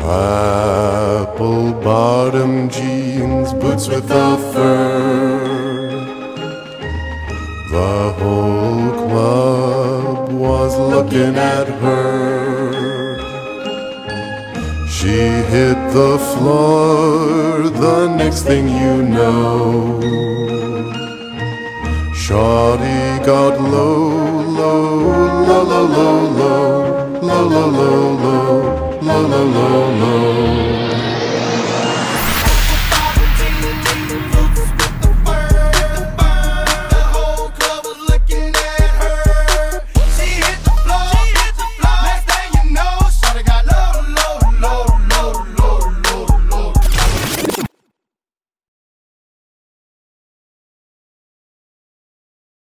Apple bottom jeans, boots with a fur. The whole club was looking at her. She hit the floor, the next thing you know. Shawty got low, low, low, low, low, low, la la la la la la